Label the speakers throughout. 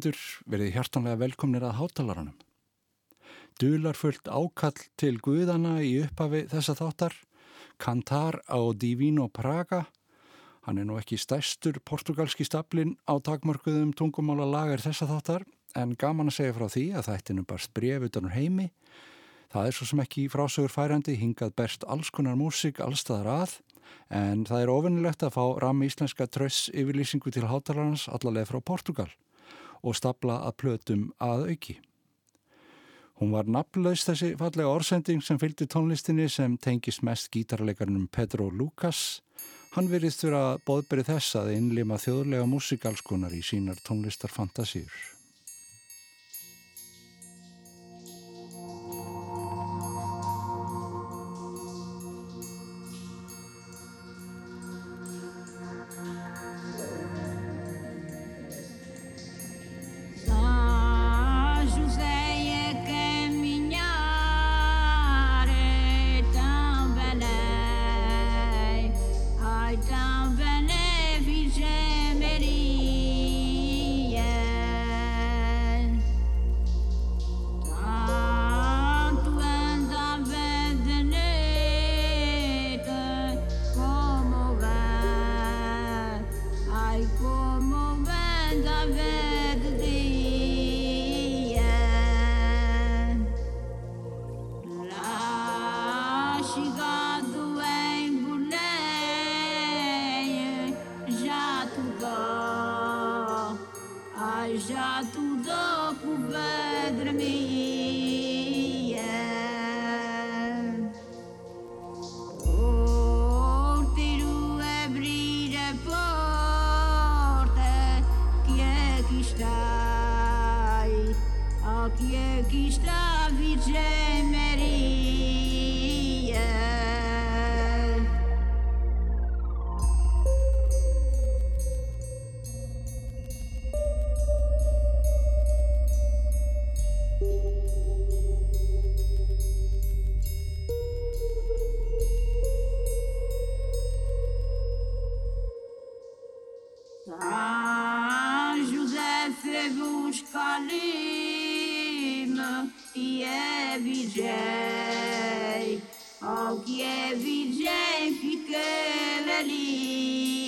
Speaker 1: Áherindur verið hjartanlega velkomnir að hátalaranum. Dularfullt ákall til Guðana í upphafi þessa þáttar, Kantar á Divino Praga, hann er nú ekki stærstur portugalski staplin á takmörkuðum tungumála lagar þessa þáttar, en gaman að segja frá því að þættinu barst bref utanur heimi. Það er svo sem ekki frásögur færandi, hingað berst alls konar músik allstaðar að, en það er ofinnilegt að fá ram íslenska tröss yfirlýsingu til hátalarans allarlega frá Portugal og stapla að plötum að auki. Hún var nafnlaus þessi fallega orðsending sem fylgdi tónlistinni sem tengis mest gítarleikarnum Pedro Lucas. Hann veriðst fyrir að bóðberið þess að innlima þjóðlega músikalskunar í sínar tónlistarfantasýr. São José fez-vos calime e é vigei, ao que é vigei fiquei ali.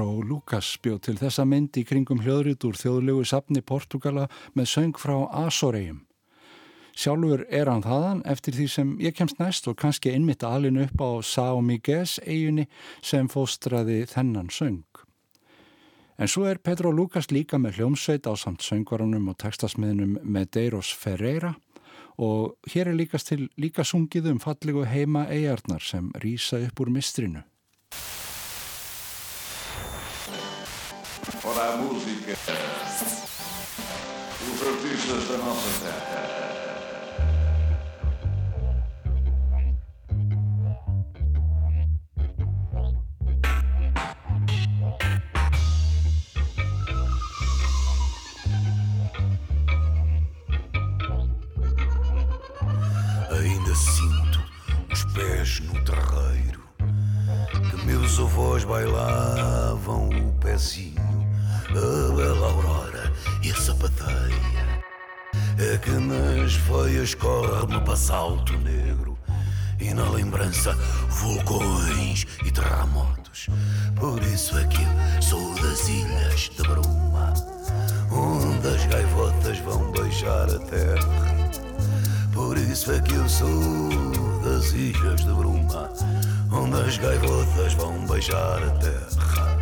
Speaker 1: Lucas bjóð til þessa mynd í kringum hljóðrið úr þjóðlegu sapni Portugala með söng frá Azoregjum. Sjálfur er hann þaðan eftir því sem ég kemst næst og kannski einmitt alin upp á São Migues eiginni sem fóstraði þennan söng. En svo er Pedro Lucas líka með hljómsveit á samt söngvarunum og textasmiðnum Medeiros Ferreira og hér er til líka sungið um fallegu heima eigarnar sem rýsa upp úr mistrinu.
Speaker 2: Para a música, os artistas da nossa terra.
Speaker 3: Veias corre-me passalto negro e na lembrança vulcões e terremotos. Por isso é que eu sou das ilhas de Bruma, onde as gaivotas vão beijar a terra. Por isso é que eu sou das ilhas de Bruma, onde as gaivotas vão beijar a terra.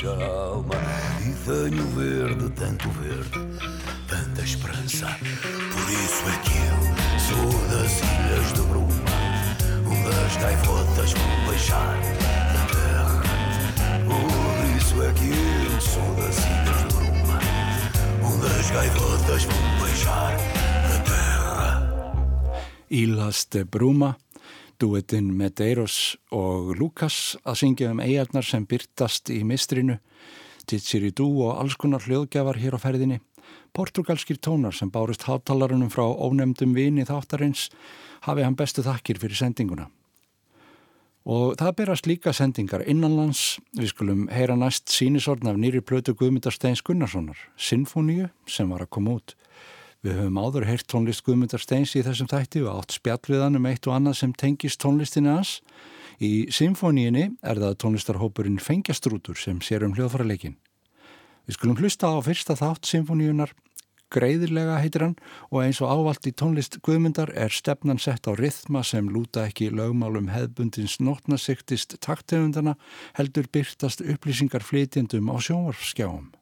Speaker 3: Me enche a alma e tenho verde, tanto verde, tanta esperança. Por isso é que eu sou das ilhas de Bruma, onde as gaivotas vão beijar a terra. Por isso é que eu sou das ilhas de Bruma, onde as gaivotas vão beijar a terra.
Speaker 4: Ílas de Bruma, duettinn Medeiros og Lukas að syngja um eigarnar sem byrtast í mistrinu, Didgeridoo og alls konar hljóðgjafar hér á ferðinni, portugalskir tónar sem bárust hátalarunum frá ónefndum vini þáttarins hafi hann bestu þakkir fyrir sendinguna. Og það berast líka sendingar innanlands, við skulum heyra næst sínisorn af nýri plötu Guðmyndar Steins Gunnarssonar, Sinfoníu sem var að koma út. Við höfum áður heyrt tónlist Guðmundar Steins í þessum þætti og átt spjallviðan um eitt og annað sem tengist tónlistinni hans. Í symfóníinni er það tónlistarhópurinn Fengjastrútur sem sér um hljóðfæraleikin. Við skulum hlusta á fyrsta þátt symfóníunar, greiðilega heitir hann og eins og ávalt í tónlist Guðmundar er stefnan sett á rithma sem lúta ekki lögmálum hefbundins nótnasiktist taktegundana heldur byrtast upplýsingar flytjendum á sjónvarfskjáum.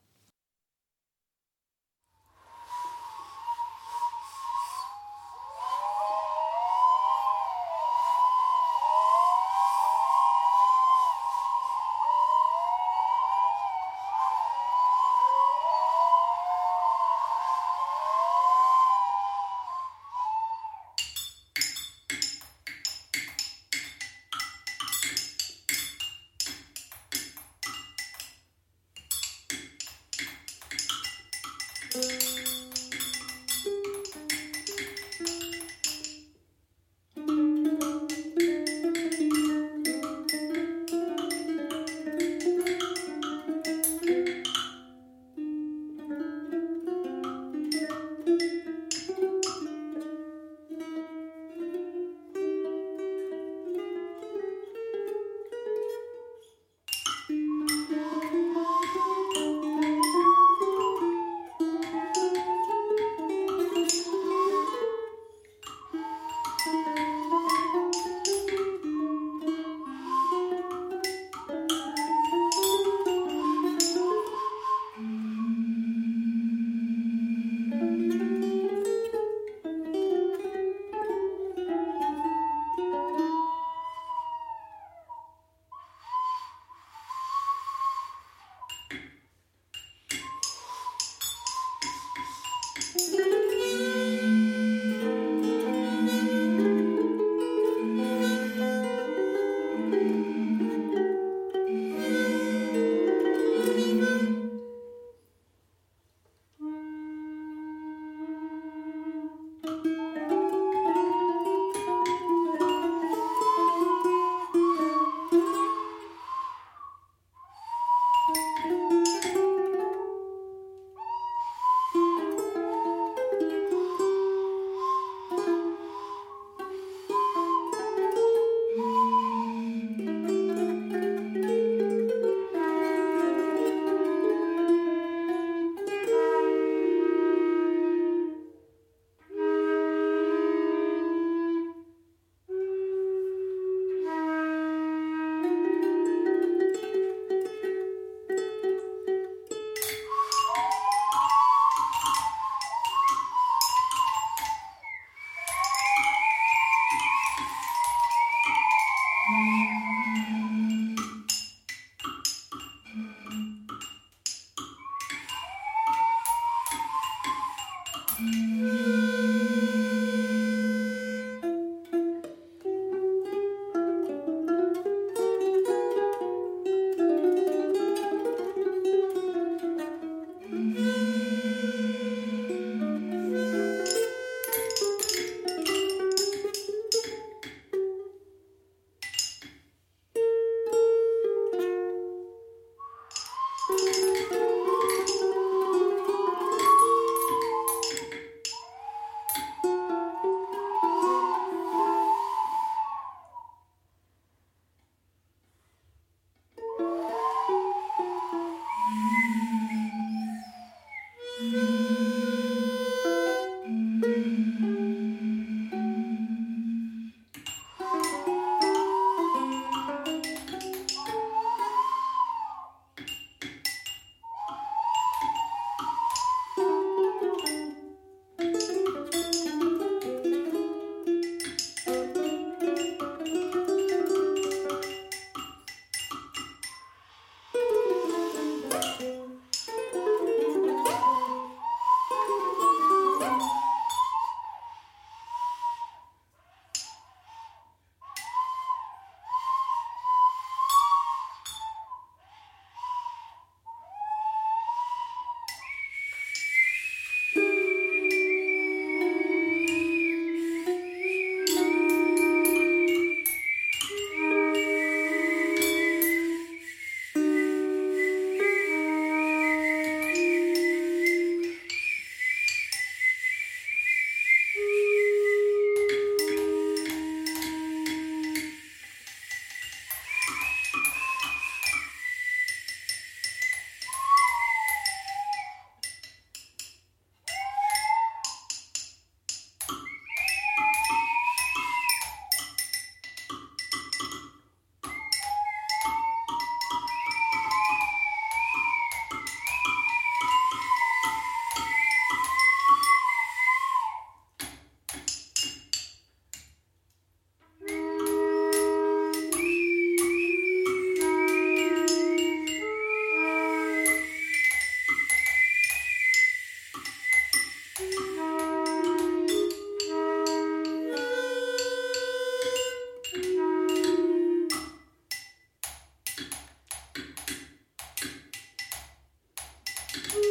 Speaker 4: Mm-hmm.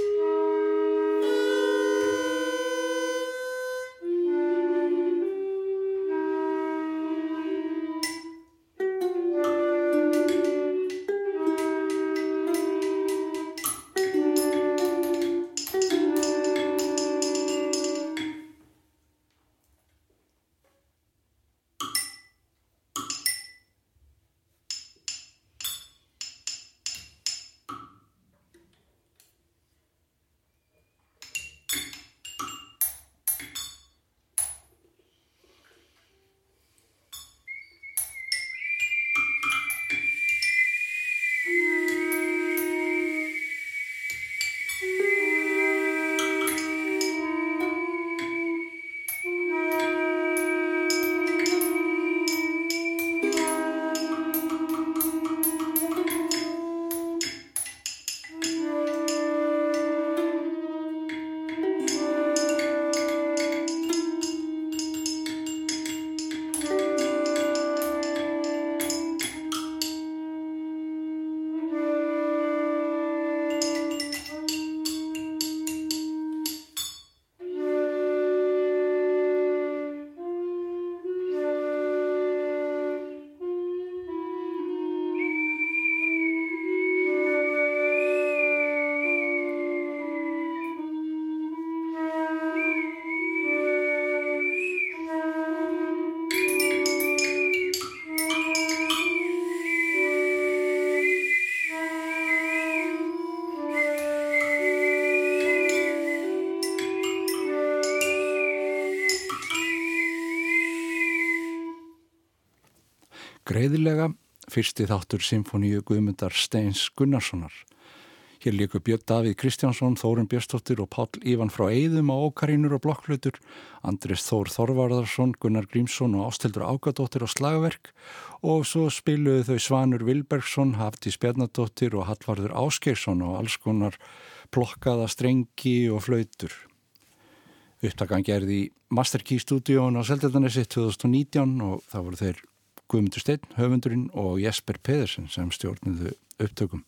Speaker 4: Greiðilega, fyrsti þáttur Sinfoníu Guðmundar Steins Gunnarssonar. Hér líku Björn Davíð Kristjánsson, Þórun Björnstóttir og Pál Ívan frá Eðum á Ókarínur og Blokklutur, Andris Þór Þorvarðarsson, Gunnar Grímsson og Ástildur Ágadóttir á slagverk og svo spiluðu þau Svanur Vilbergsson, Hafti Spjarnadóttir og Hallvarður Áskeirsson og alls konar plokkaða strengi og flautur. Upptakan gerði í Master Key stúdíón á Seldeldanesi 2019 og það voru þeir Guðmundur Steinn, höfundurinn og Jesper Pedersen sem stjórniðu upptökum.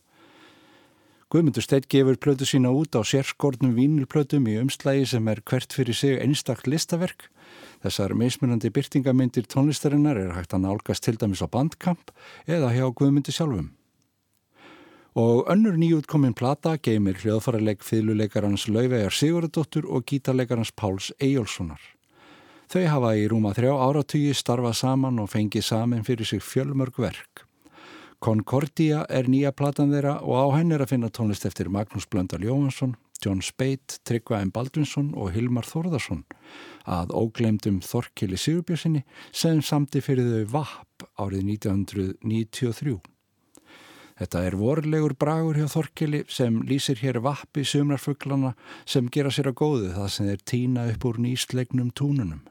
Speaker 4: Guðmundur Steinn gefur plötu sína út á sérskornum vínilplötum í umslægi sem er hvert fyrir sig einstakl listaverk. Þessar meismunandi byrtingamindir tónlistarinnar er hægt að nálgast til dæmis á bandkamp eða hjá Guðmundi sjálfum. Og önnur nýjútkomin plata geymir hljóðfaraleg fylguleikarans Lauvegar Sigurðardóttur og gítarleikarans Páls Eyjólfssonar. Þau hafa í rúma þrjá áratugi starfað saman og fengið saman fyrir sig fjölmörg verk. Concordia er nýja platan þeirra og á henn er að finna tónlist eftir Magnús Blöndal Jóhansson, John Speight, Tryggva M. Baldvinsson og Hilmar Þórðarsson að óglemdum Þorkili Sigurbjörnsinni sem samti fyrir þau VAP árið 1993. Þetta er vorlegur bragur hjá Þorkili sem lýsir hér vappi sumrarfuglana sem gera sér að góðu það sem þeir týna upp úr nýstlegnum túnunum.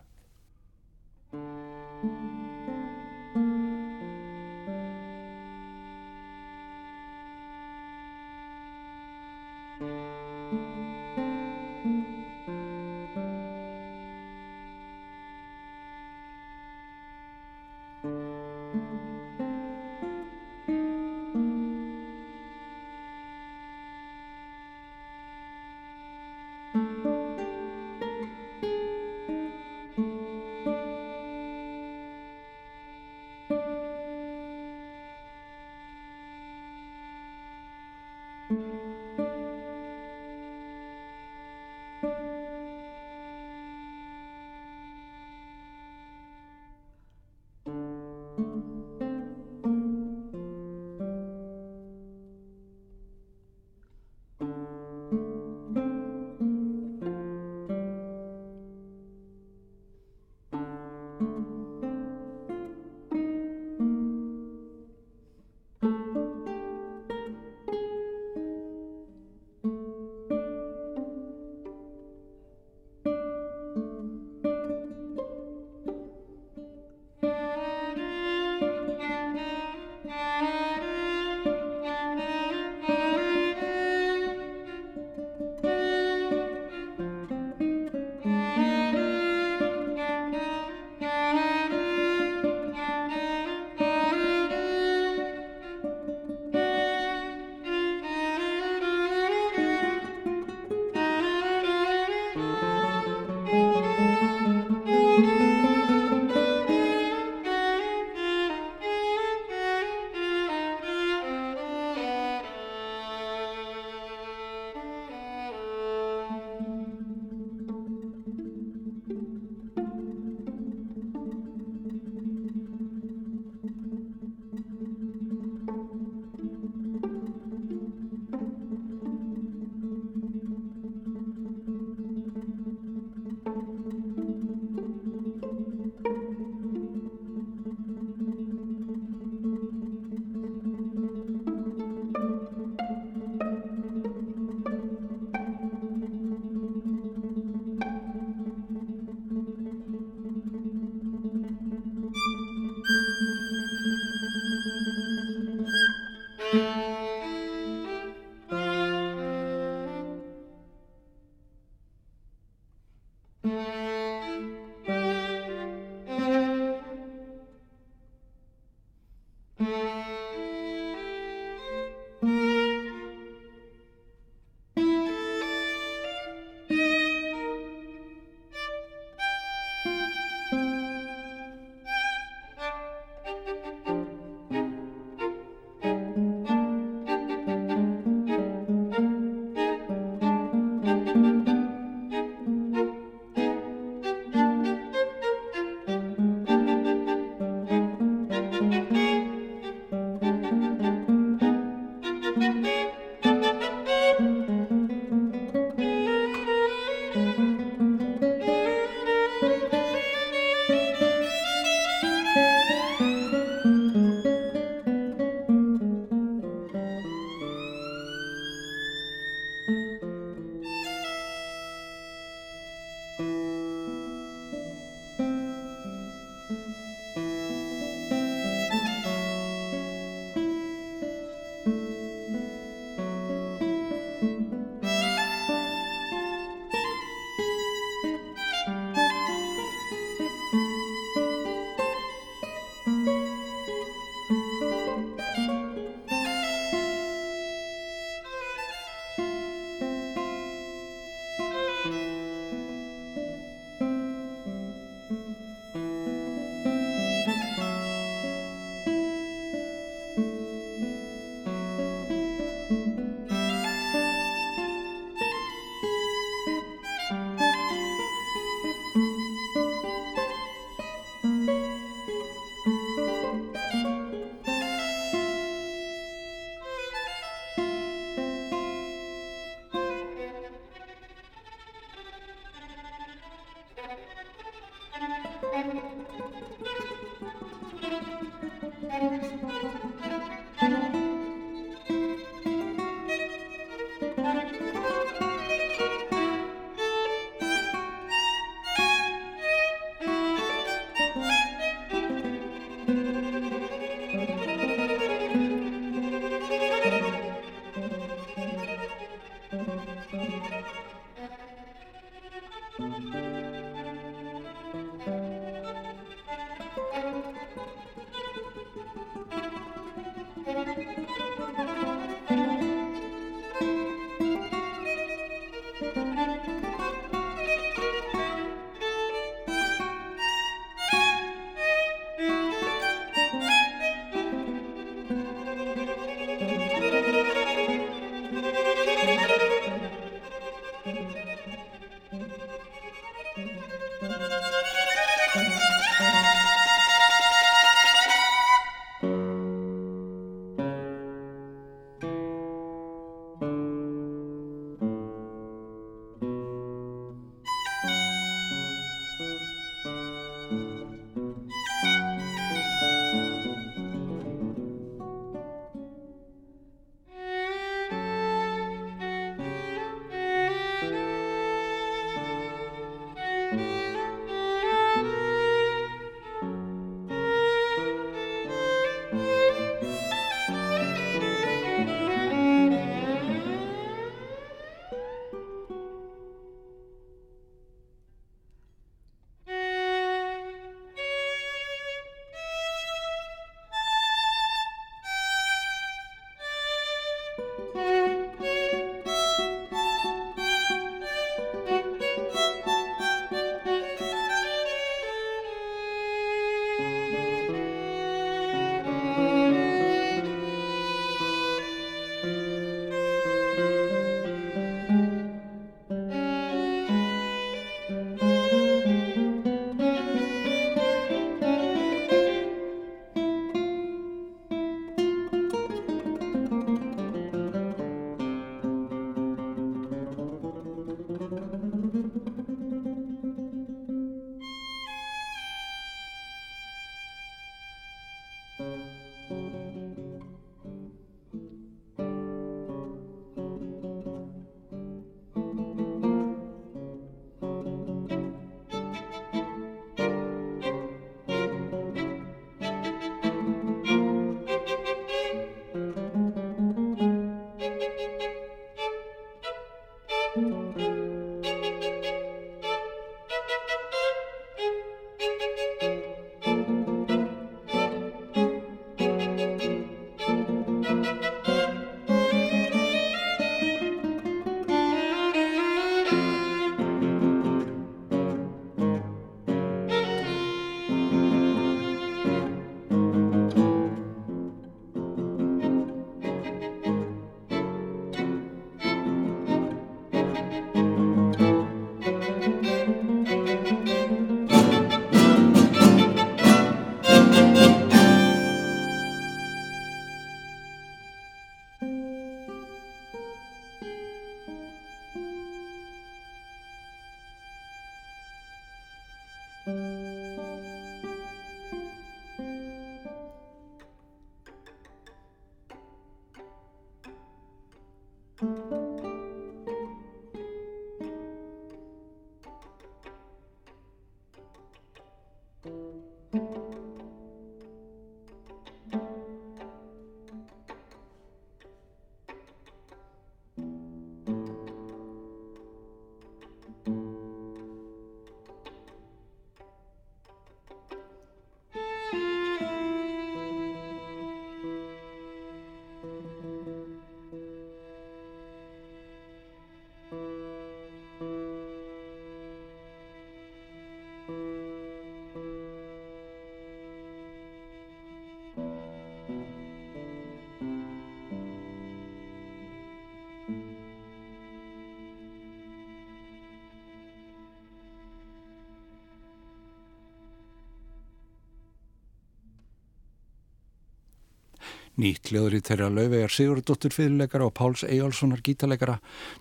Speaker 4: Nýtt hljóðrið þeirra lauvegar Sigurdóttur fyrirleikara og Páls Eyjálssonar gítarleikara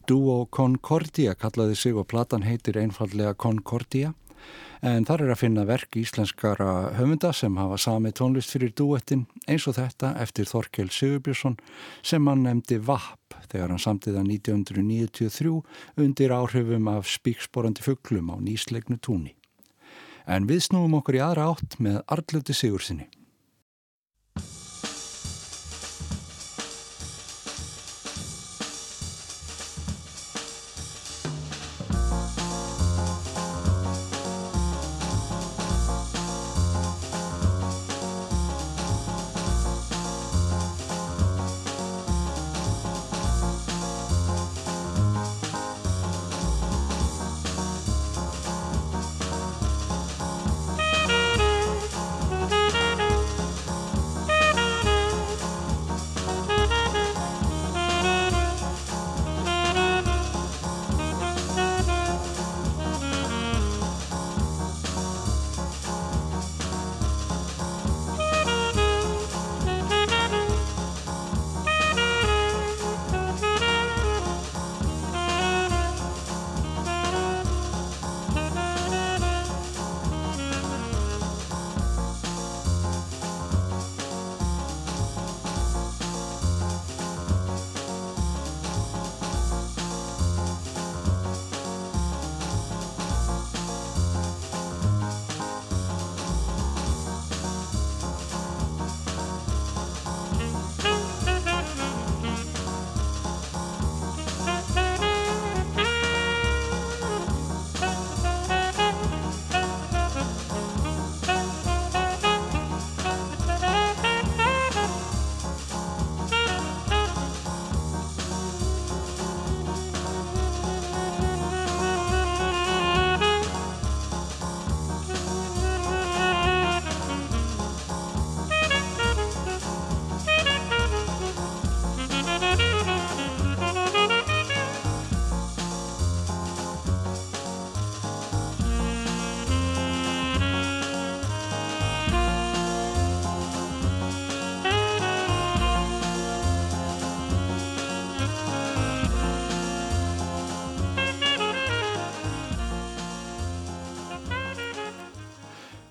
Speaker 4: Duo Concordia kallaði sig og platan heitir einfallega Concordia en þar er að finna verk íslenskara höfunda sem hafa sami tónlist fyrir duettin eins og þetta eftir Þorkel Sigurbjörnsson sem hann nefndi VAP þegar hann samtiða 1993 undir áhrifum af spíksporandi fugglum á nýslegnu túni. En við snúum okkur í aðra átt með Arluti Sigursinni.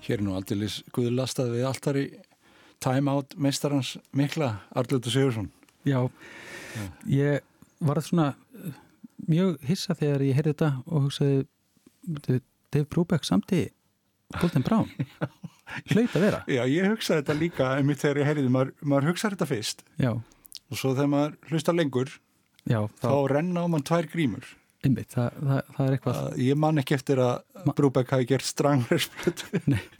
Speaker 4: Hér er nú aldrei guðlastað við alltaf í time out meistarans mikla Arljóttur Sigursson.
Speaker 5: Já, Já, ég var svona mjög hissa þegar ég heyrði þetta og hugsaði Dave Brubeck samti Golden Brown hlaut að vera.
Speaker 4: Já, ég hugsaði þetta líka en mitt þegar ég heyrði, maður, maður hugsaði þetta fyrst
Speaker 5: Já.
Speaker 4: og svo þegar maður hlusta lengur
Speaker 5: Já, þá,
Speaker 4: þá renna á mann tvær grímur.
Speaker 5: Einmitt, það, það, það er eitthvað.
Speaker 4: Að Ég man ekki eftir að Ma Brúbæk hafi gert stranglersplötu
Speaker 5: Nei.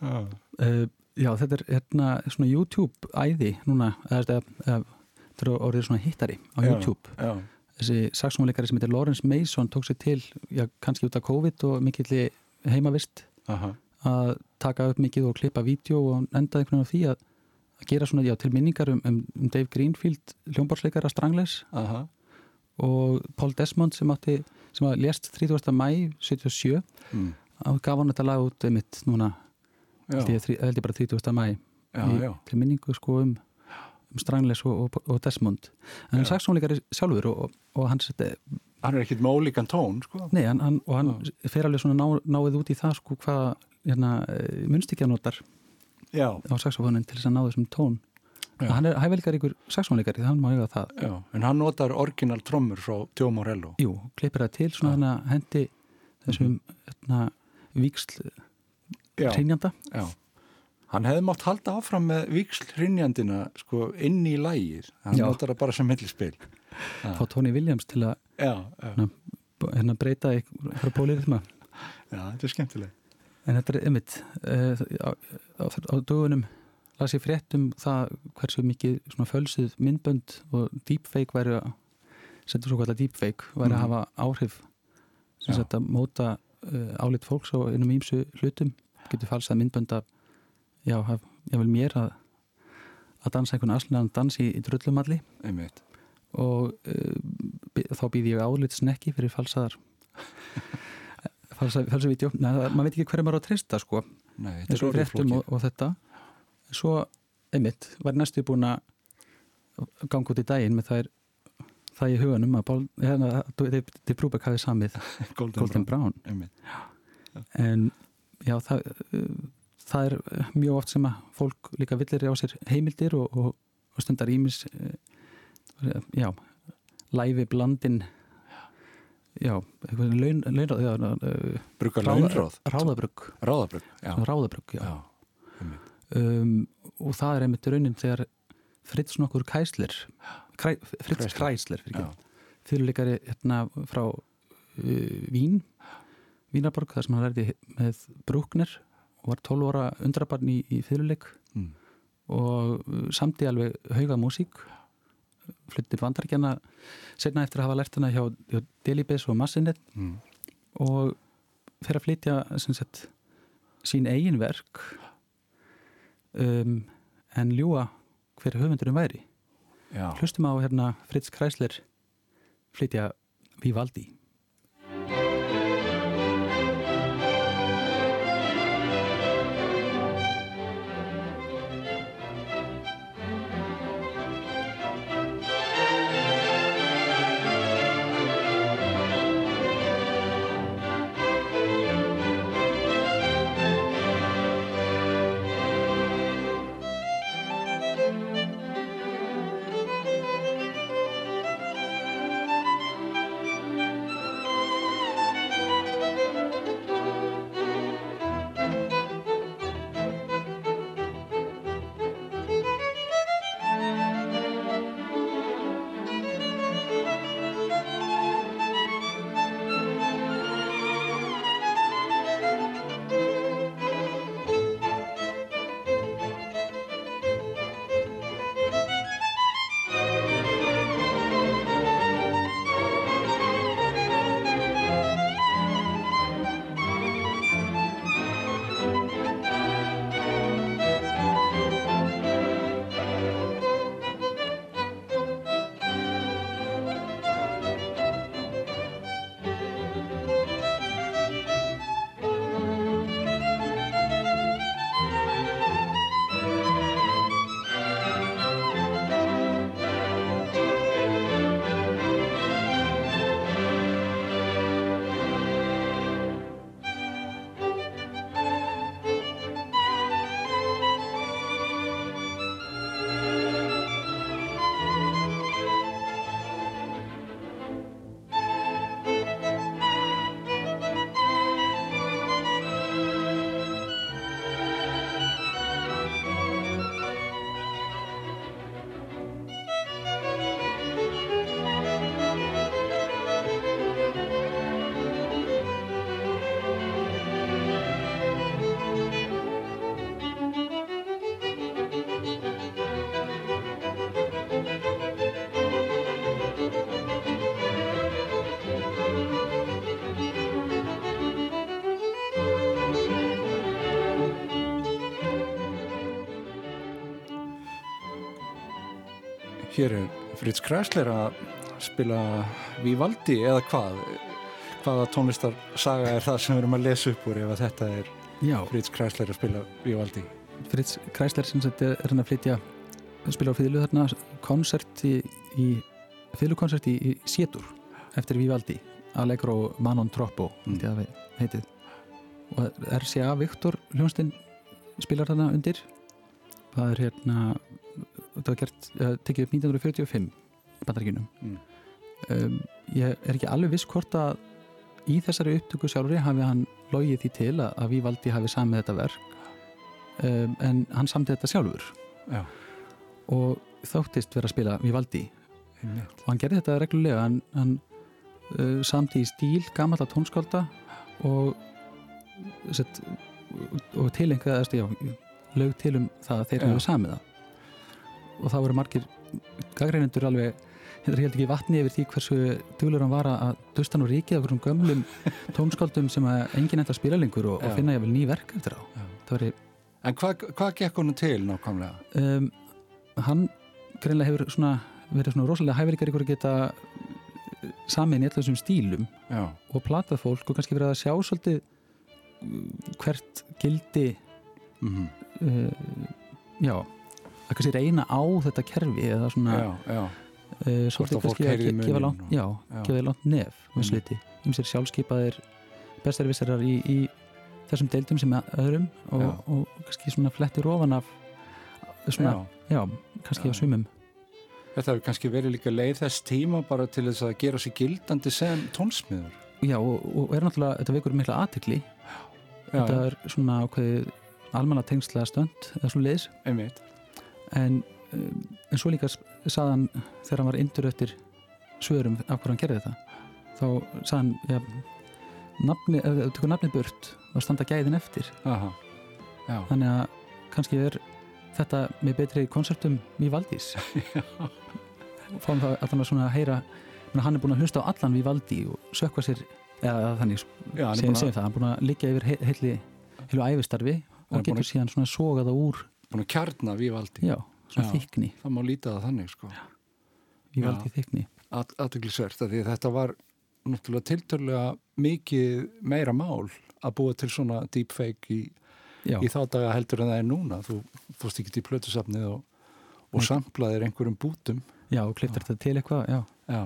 Speaker 5: Uh, Já, þetta er hérna svona YouTube-æði núna, eða þetta er orðið svona hittari á já, YouTube. já. Þessi saxónuleikari sem heitir Lawrence Mason tók sér til, já, kannski út af COVID og mikill heimavist Aha. að taka upp mikið og klippa vídeo og endaði einhvern veginn á því að, að gera svona, já, til minningar um, um, Dave Greenfield hljómborðsleikara Stranglers Aha og Paul Desmond sem átti sem að lést 30. mæ 77 mm. gaf hann þetta lag út einmitt núna held ég, bara 30. mæ til minningu sko um, um Strangles og, og, og Desmond en hann er saksónleikari sjálfur og, og hans
Speaker 4: hann er ekkit með ólíkan tón sko
Speaker 5: nei, hann, hann, og hann já. fer alveg svona ná, náið út í það sko hvað hérna, eh, munstíkja notar á saksófonin til þess að ná þessum tón
Speaker 4: Já.
Speaker 5: hann er hæfileikaríkur saxónleikari, þannig má ég að það
Speaker 4: Já, en hann notar orginal trommur frá Joe Morello.
Speaker 5: Jú, klippir það til svona þannig að hendi þessum hérna, víksl hreinjanda
Speaker 4: já. Hann hefði mátt halda áfram með víksl hrinjandina sko inn í lægið. Hann
Speaker 5: Já.
Speaker 4: notar það bara sem millispil.
Speaker 5: fá Tony Williams til að
Speaker 4: já,
Speaker 5: hérna, breyta eitthvað pólirithma
Speaker 4: já, þetta er skemmtileg.
Speaker 5: en þetta er ymmit uh, á, á, á dögunum las ég frétt um það hversu mikið svona fölsuð myndbönd og deepfake væri að setja svo kallar deepfake væri
Speaker 4: Mhm.
Speaker 5: að hafa áhrif. Sem sagt að móta uh, álit fólks og innum ímsu hlutum. Getur falsað myndbönd af já, haf, ég vil mér að að dansa einhvern aðslunan dans í, í drullumalli
Speaker 4: Einmitt.
Speaker 5: og uh, þá býði ég álit snekki fyrir falsaðar falsa, falsa vídeo Nei, það- maður veit ekki hverju maður á að treysta sko.
Speaker 4: Nei, þetta
Speaker 5: og, og þetta svo, einmitt, var næstu búin að ganga út í daginn með það er það í huganum að Bál, hérna, Dave Brubeck hafi samið
Speaker 4: Golden,
Speaker 5: Golden
Speaker 4: Brown.
Speaker 5: Brown
Speaker 4: Einmitt.
Speaker 5: en já, það, það er mjög oft sem að fólk líka villir á sér heimildir og, og, og stundar ímis uh, já, læfi blandin já, laun, laun, já, ráða-
Speaker 4: launróð.
Speaker 5: ráðabrugg
Speaker 4: Ráðabrugg, já.
Speaker 5: ráðabrugg, já,
Speaker 4: Já.
Speaker 5: Um, og það er einmitt raunin þegar Fritz nokkur Kæsler Kræ, Fritz
Speaker 4: Já,
Speaker 5: fyrirleikari hérna frá uh, Vín Vínaborg þar sem hann lærði með Bruckner og var 12 ára undrabarn í, í fyrirleik
Speaker 4: mm.
Speaker 5: og uh, samti alveg hauga músík flutti bandaríkjana setna eftir að hafa lært hana hjá, hjá Delibes og Massinet
Speaker 4: Mm.
Speaker 5: og fyrir að flytja sagt, sín eigin verk um, en ljúa hver höfundurum væri. Hlustum á hérna Fritz Kreisler flytja Vivaldi
Speaker 4: Hér er Fritz Kreisler að spila Vivaldi eða hvað? Hvaða tónlistarsaga er það sem við erum að lesa upp úr ef að þetta er
Speaker 5: Já,
Speaker 4: Fritz Kreisler að spila Vivaldi?
Speaker 5: Fritz Kreisler sem sagt er hann að flytja spila á fýðlu þarna konsert í, í fýðlukonsert í, í Sétur eftir Vivaldi Allegro Manon Troppo
Speaker 4: Mm.
Speaker 5: heitið og RCA Viktor hljónstinn spilar þarna undir það er hérna þetta var gert, uh, tekið upp 1945 í bandaríkinum
Speaker 4: Mm.
Speaker 5: um, ég er ekki alveg viss hvort að í þessari upptöku sjálfri hafi hann logið því til að, að Vívaldi hafi samið þetta verk. Um, en hann samtið þetta sjálfur.
Speaker 4: Já,
Speaker 5: og þóttist vera að spila Vívaldi og hann gerði þetta reglulega. Hann, hann uh, samti í stíl gamalla tónskálda og sett, og tilengaðast já, lög til um það að þeir hefur samið það og það voru margir gaggreinendur alveg þetta held ekki vatni yfir því hversu duglur hann var að dusta nú ríkið af hverjum gömlum tónskáldum sem að enginn enda spila lengur og, og finna ég vel ný verk eftir á. Veri,
Speaker 4: En hvað hva gekk honum til nákvæmlega?
Speaker 5: um, hann greinlega hefur svona, verið svona rosalega hæfileikar ykkur að geta samin í allum þessum stílum
Speaker 4: Já,
Speaker 5: og platað fólk og kannski verið að sjá svolítið uh, hvert gildi
Speaker 4: mm
Speaker 5: uh, já að kannski reyna á þetta kerfi eða svona uh, svolítið kannski að gefa langt,
Speaker 4: og-
Speaker 5: já,
Speaker 4: já.
Speaker 5: langt nef með sliti, ymsir sjálfskeipaðir bestarvisarar í, í þessum deildum sem öðrum og,
Speaker 4: Já.
Speaker 5: og kannski svona flettir ofan af svona,
Speaker 4: já.
Speaker 5: já, kannski á sumum
Speaker 4: Þetta hefur kannski verið líka leið þess tíma bara til þess að gera sér gildandi sem tónsmiður.
Speaker 5: já, og, og er náttúrulega, þetta vekur mikla aðtekli
Speaker 4: Já,
Speaker 5: þetta er svona ákveðið almanna tengsla stönd eða svo leiðis
Speaker 4: einmitt.
Speaker 5: En, um, en svo líka saðan þegar hann var indur eftir svörum af hvað hann gerði þetta þá saðan ja, nafni, ef þú tekur nafnið burt þá standa gæðin eftir.
Speaker 4: Aha,
Speaker 5: þannig að kannski er þetta með betri konsertum í Valdís fáum það að þannig svona að heyra hann er búin að hlusta á allan við Valdi og sökva sér eða þannig,
Speaker 4: já, hann er að,
Speaker 5: það hann er búin að liggja yfir he- heilu, æfistarfi og getur
Speaker 4: að-
Speaker 5: síðan svona sogað það úr
Speaker 4: búin að kjarna Vívaldi.
Speaker 5: já, svona
Speaker 4: Já.
Speaker 5: þykni,
Speaker 4: Það má líta það þannig, sko. Já.
Speaker 5: Valdi þykni
Speaker 4: Aðtöklisvert, að því þetta var náttúrulega tiltölulega mikið meira mál að búa til svona deepfake í,
Speaker 5: já,
Speaker 4: í þá daga heldur en það er núna. Þú fórst ekki til plötusafnið og, og samplaðir einhverjum bútum.
Speaker 5: já, og kliftar þetta til eitthvað já,
Speaker 4: Já,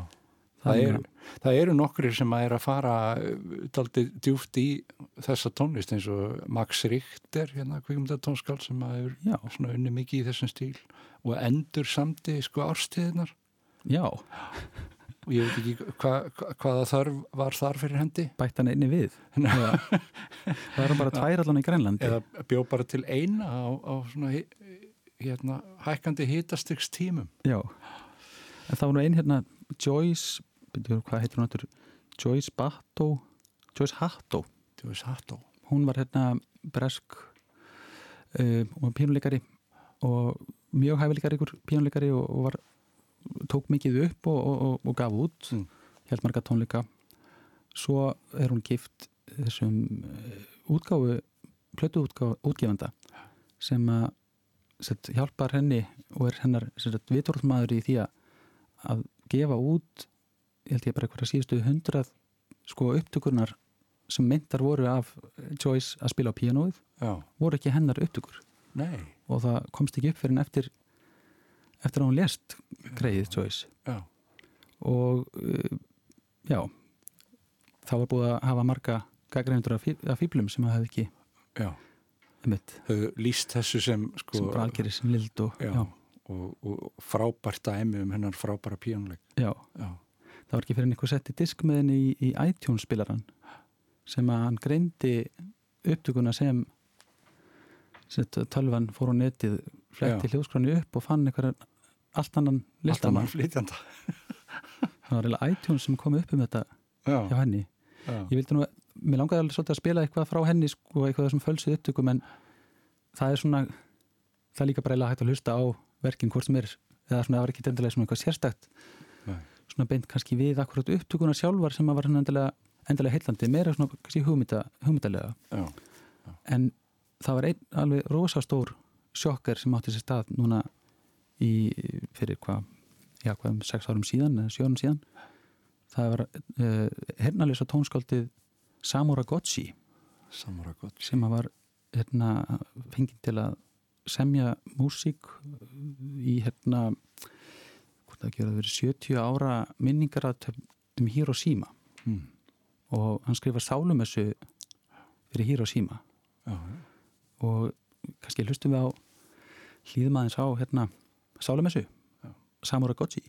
Speaker 4: það, er,
Speaker 5: að-
Speaker 4: það eru nokkrir sem að er að fara daldi djúft í þessa tónlist eins og Max Richter, hérna kvikmynda tónskál sem að
Speaker 5: já,
Speaker 4: svona unni mikið í þessum stíl og endur samti sko árstíðinar
Speaker 5: já,
Speaker 4: og ég veit ekki hva, hva, hvaða þörf var þar fyrir hendi.
Speaker 5: Bætt hann einni við? Það eru bara tvær allan í Grænlandi.
Speaker 4: Eða bjó bara til eina á, á svona hérna, hækkandi hitastyks tímum
Speaker 5: já, en það var nú ein hérna Joyce, byrju, hvað heitir hún áttur Joyce Batto Joyce Hatto,
Speaker 4: þú veist hatt á
Speaker 5: hún var hérna bresk uh, og pínuleikari og mjög hæfileikari pínuleikari og, og var tók mikið upp og, og, og, og gaf út.
Speaker 4: Mm.
Speaker 5: held marga tónleika. Svo er hún gift þessum uh, útgáfu plötu útgefanda sem að hjálpar henni og er hennar vitorðmaður í því að gefa út ég held ég bara eitthvað síðustu hundrað sko upptökurnar sem myndar voru af Joyce að spila á píanóið
Speaker 4: já,
Speaker 5: voru ekki hennar upptökur.
Speaker 4: Nei,
Speaker 5: og það komst ekki upp fyrir en eftir eftir að hún lest greið Joyce.
Speaker 4: Já,
Speaker 5: og uh, já þá var búið að hafa marga gaggreindur af, fí af fíblum sem að hefði ekki
Speaker 4: þau líst þessu sem sko
Speaker 5: sem bara algerir sem lild og
Speaker 4: Og, og frábært dæmi um hennar frábæra píónleik
Speaker 5: já,
Speaker 4: já,
Speaker 5: það var ekki fyrir einhver setti disk með henni í, í iTunes spilaran sem að hann greindi upptökuna sem, sem tölvan fór á netið fletti hljóðskroni upp og fann einhverjan allt annan listamann það var eiginlega iTunes sem kom upp um þetta
Speaker 4: já,
Speaker 5: hjá henni.
Speaker 4: Já,
Speaker 5: ég vildi nú, mér langaði alveg svolítið að spila eitthvað frá henni sko, eitthvað þessum fölsuð upptökum en það er svona það er líka bara hægt að hlusta á verkin hvort sem er, eða svona það var ekki endilega svona eitthvað sérstakt.
Speaker 4: Nei.
Speaker 5: Svona beint kannski við akkurat upptökuna sjálfar sem að var svona endilega, endilega heillandi. Meira svona kannski hugmynda, hugmyndalega.
Speaker 4: Já,
Speaker 5: en það var einn alveg rosastór sjokkar sem átti sér stað núna í fyrir hvað já, hvað um sex árum síðan eða sjónum síðan. Það var uh, hernalisa tónskáldið Samura Gotchi
Speaker 4: samara gott
Speaker 5: sem var hérna, fengið til að semja músík í hérna hvort það ekki verið að vera 70 ára minningar um Hiroshima.
Speaker 4: Mm.
Speaker 5: og hann skrifar sálumessu fyrir Hiroshima.
Speaker 4: Já,
Speaker 5: og kannski hlustum við á hlýðum aðeins á hérna Sálumessu Samura Gotchi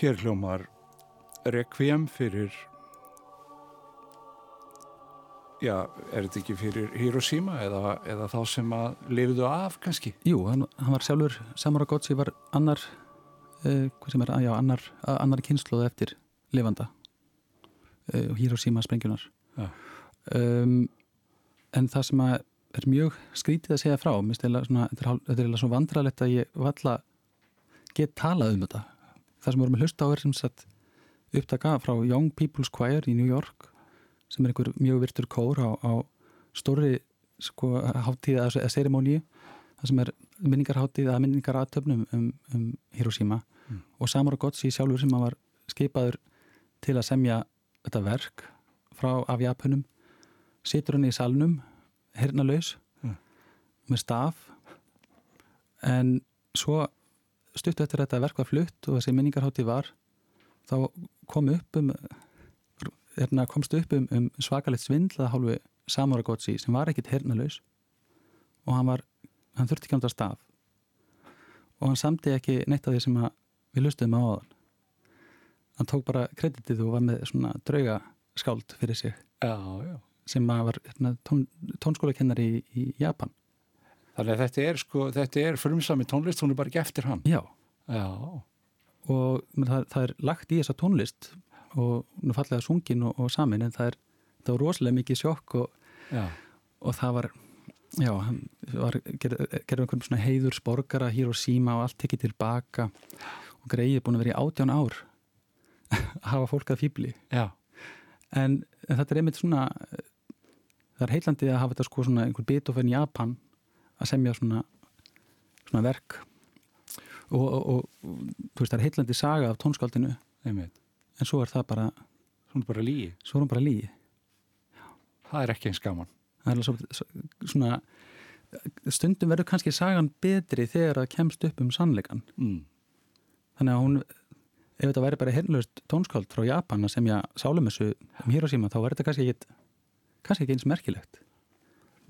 Speaker 4: Hér hljómar Requiem fyrir já, er þetta ekki fyrir Hiroshima eða, eða þá sem að lifiðu af kannski?
Speaker 5: Jú, hann, hann var sjálfur Samara Gotsi var annar uh, hvað sem er, já, annar, annar kynsluð eftir lifanda uh, Hiroshima sprengjunar um, en það sem að er mjög skrítið að segja frá svona, þetta er alveg svo vandralegt að ég valla get talað um þetta það sem vorum að hlusta á er sem sagt upptaka frá Young People's Choir í New York sem er einhver mjög virtur kór á, á stóri sko háttíð að serimóníu það sem er minningarháttíð að minningarratöfnum um, um Hiroshima mm. og Samara Gotsi sjálfur sem var skipaður til að semja þetta verk frá af Japunum situr hann í salnum hernalaus mm. með staf en svo stutt eftir þetta verk var flutt og þessi minningarhátti var þá kom upp um erna, komst upp um, um svakalegt svindlaða hálfu Samora Gotsi sem var ekkit hernalaus og hann var hann þurfti ekki ánda staf. Og hann samti ekki neitt af því sem við lustuðum á áðan. Hann tók bara kreditið og var með svona drauga skáld fyrir sig.
Speaker 4: Já, já.
Speaker 5: sem var hérna, tón, tónskólakennari í, í Japan
Speaker 4: Þannig að þetta er sko, þetta er frumsami tónlist, hún er bara ekki eftir hann.
Speaker 5: Já.
Speaker 4: Já.
Speaker 5: Og það, það er lagt í þessa tónlist og nú fallega sungin og, og samin en það er, það var rosalega mikið sjokk og, og það var, já, hann var, gerði ger einhvern svona heiður sporgara, Hiroshima og allt tekið tilbaka og greið búin að vera í átján ár að hafa fólk að fýbli.
Speaker 4: Já.
Speaker 5: En, en þetta er einmitt svona, það er heitlandið að hafa þetta sko svona einhvern Beethoven Japan að semja svona, svona verk. Og, og, og þú veist það er heitlandi saga af tónskaldinu
Speaker 4: Einmitt.
Speaker 5: en svo er það bara
Speaker 4: Svo er bara lígi
Speaker 5: hún bara lígi
Speaker 4: Það er ekki eins gaman.
Speaker 5: Það er svo, svona stundum verður kannski sagan betri þegar það kemst upp um sannleikan
Speaker 4: mm.
Speaker 5: þannig að hún ef þetta væri bara hernlust tónskáld frá Japan að semja sálumessu um Hiroshima þá verður þetta kannski ekkit kannski ekki eins merkilegt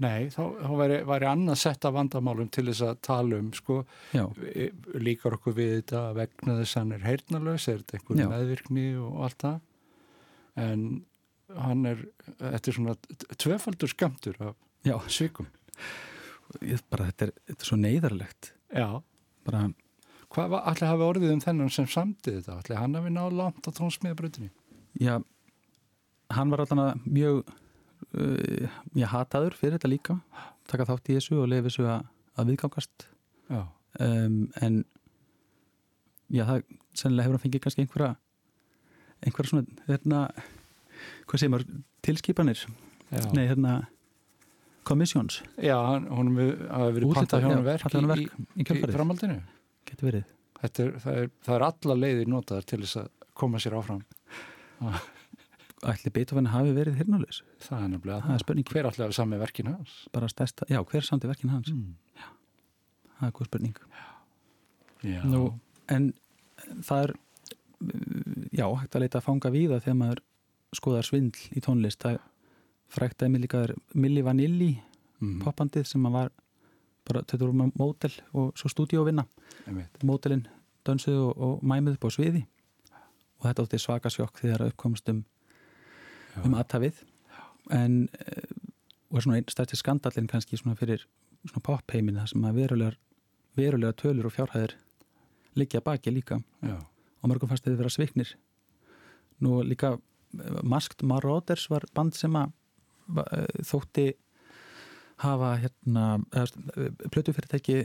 Speaker 4: Nei, þá, þá væri, væri annað sett af vandamálum til þess að tala um sko,
Speaker 5: Já,
Speaker 4: e- líkar okkur við þetta vegna þess að hann er heyrnalaus, er þetta einhver
Speaker 5: Já.
Speaker 4: meðvirkni og allt það? En hann er þetta er svona t- tvöfaldur skamtur af
Speaker 5: já,
Speaker 4: svikum.
Speaker 5: Ég, bara þetta er, þetta er svo neyðarlegt.
Speaker 4: Já,
Speaker 5: bara,
Speaker 4: hvað ætli hafi orðið um þennan sem samtið þetta, ætli hann hafi náð langt á tónsmiðabröðinni
Speaker 5: já hann var allan að mjög ég hataður fyrir þetta líka taka þátt í þessu og lefi þessu að, að viðgangast. Um, en já, það sennilega hefur hann fengið kannski einhverja einhverja svona hérna, hvað segir maður, tilskipanir?
Speaker 4: Já.
Speaker 5: nei, hérna commissions,
Speaker 4: Já, hann, hafi verið pantað hjá hann verk, í,
Speaker 5: verk í
Speaker 4: í, í framhaldinu.
Speaker 5: Getur verið.
Speaker 4: Þetta er, það, er, það er alla leiðir notaðar til þess að koma sér áfram
Speaker 5: ætli Beethoven hafi verið hirnulegs
Speaker 4: Það er nefnilega
Speaker 5: Það. Er spurning.
Speaker 4: Hver allir hafi sami verkin hans?
Speaker 5: Bara stærsta, já, hver samt er verkin hans?
Speaker 4: Mm.
Speaker 5: það er góð spurning.
Speaker 4: Já,
Speaker 5: Nú, en það er já, hægt að leita að fanga víða þegar maður skoðar svindl í tónlist. Það frækt að líka Milli Vanilli
Speaker 4: mm.
Speaker 5: popbandið sem að var bara, þetta voru með mótel og svo stúdíóvinna. Mótelin dönsuðu og, og mæmuðu upp á sviði. Og þetta átti svaka sjokk þegar það uppkomst um,
Speaker 4: Já.
Speaker 5: um aðtafið en eh, og svona einn stærsti skandallin kannski svona fyrir svona popheimin það sem að verulegar, verulegar tölur og fjárhæðir liggja baki líka.
Speaker 4: Já,
Speaker 5: og mörgum fannst þið vera sviknir. Nú líka eh, Masked Marauders var band sem að eh, þótti hafa hérna plötufyrirtæki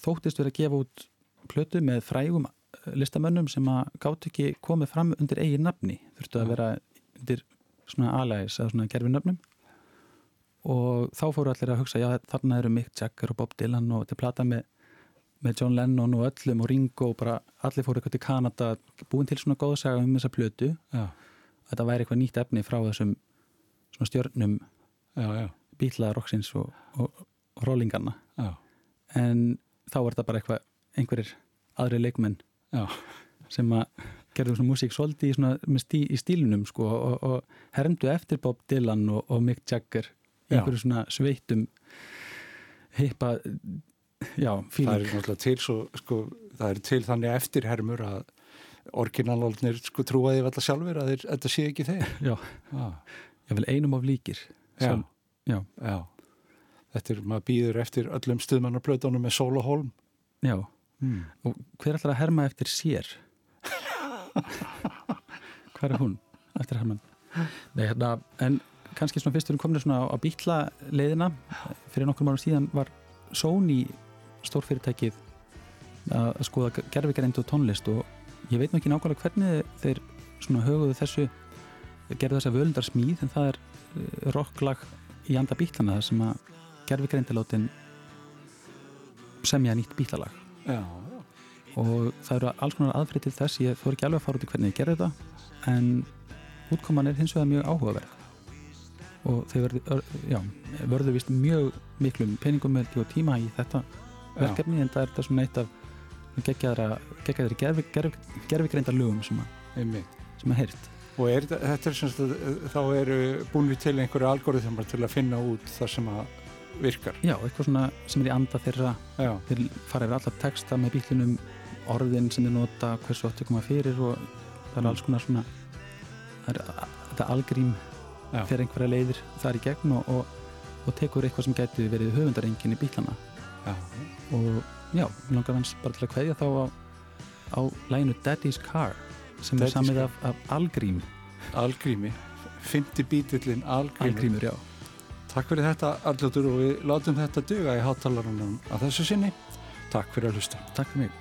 Speaker 5: þóttist verið að gefa út plötu með frægum listamönnum sem að gátt ekki komið fram undir eigin nafni. Þurftu að vera undir svona alægis eða svona gerfi nöfnum og þá fóru allir að hugsa já þarna eru Mick Jagger og Bob Dylan og þetta er plata með, með John Lennon og öllum og Ringo og bara allir fóru eitthvað til Kanada búin til svona góðsaga um þessa plötu.
Speaker 4: Já,
Speaker 5: þetta væri eitthvað nýtt efni frá þessum svona stjörnum rocksins og, og, og rollingarna
Speaker 4: já,
Speaker 5: en þá er þetta bara eitthvað einhverjir aðri leikmenn
Speaker 4: já.
Speaker 5: sem að gerðu svona músík svolítið í, svona, stí, í stílunum sko, og, og hermdu eftir Bob Dylan og, og Mick Jagger í einhverju svona sveittum hippa já,
Speaker 4: Það er
Speaker 5: fíling
Speaker 4: náttúrulega til svo, sko, það er til þannig eftirhermur að orginalóldnir sko trúaði alltaf sjálfur að þeir, þetta sé ekki þeir.
Speaker 5: já,
Speaker 4: Já,
Speaker 5: ég vil einum of líkir.
Speaker 4: Já,
Speaker 5: Sjálf- já,
Speaker 4: já. Þetta er, maður býður eftir öllum stuðmannarplötunum með Sól og Holm.
Speaker 5: já.
Speaker 4: Mm.
Speaker 5: og hver að herma eftir sér hver er hún eftir herman Nei, hérna, en kannski svona fyrst við erum komin svona á býtla leiðina. Fyrir nokkur mánu síðan var Sony stórfyrirtækið að skoða gerfikarind og tónlist og ég veit nú ekki nákvæmlega hvernig þeir svona höguðu þessu gerðu þessa völundar smíð en það er eh, rocklag í anda býtlana þar sem að gerfikarindalótin semja nýtt býtlalag
Speaker 4: Já,
Speaker 5: og það eru alls konar aðfrið til þess ég þór ekki alveg að fara út í hvernig ég gerði þetta en útkoman er hins vegar mjög áhugaverð. Og þau verðu, ör- já, verðu vist mjög miklum peningum og tíma í þetta
Speaker 4: já,
Speaker 5: verkefni en það er þetta svona eitt af geggjaðri gerfi, gerfi, gerfigreindar lögum sem að, heyrt.
Speaker 4: Og er, þetta- er sem sagt, að þá eru búin við til einhverju algoritmar til að finna út það sem að virkar.
Speaker 5: já, eitthvað svona sem er í anda þeirra þeir fara yfir alla texta með bílunum orðin sem þeir nota, hversu átti að koma fyrir og það er alls konar svona það er þetta algrím fyrir einhverja leiðir þar í gegn og, og, og tekur eitthvað sem gæti verið höfundarengin í bílana
Speaker 4: já,
Speaker 5: og já, við langar hans bara til að kveðja þá á, á læginu Daddy's Car sem
Speaker 4: Daddy's
Speaker 5: er samið af, af algrím
Speaker 4: algrími. Fymti bítillin algrími.
Speaker 5: algrímur, já
Speaker 4: Takk fyrir þetta alljóttur og við látum þetta duga í hátalarunum að þessu sinni. Takk fyrir að hlusta.
Speaker 5: Takk fyrir mig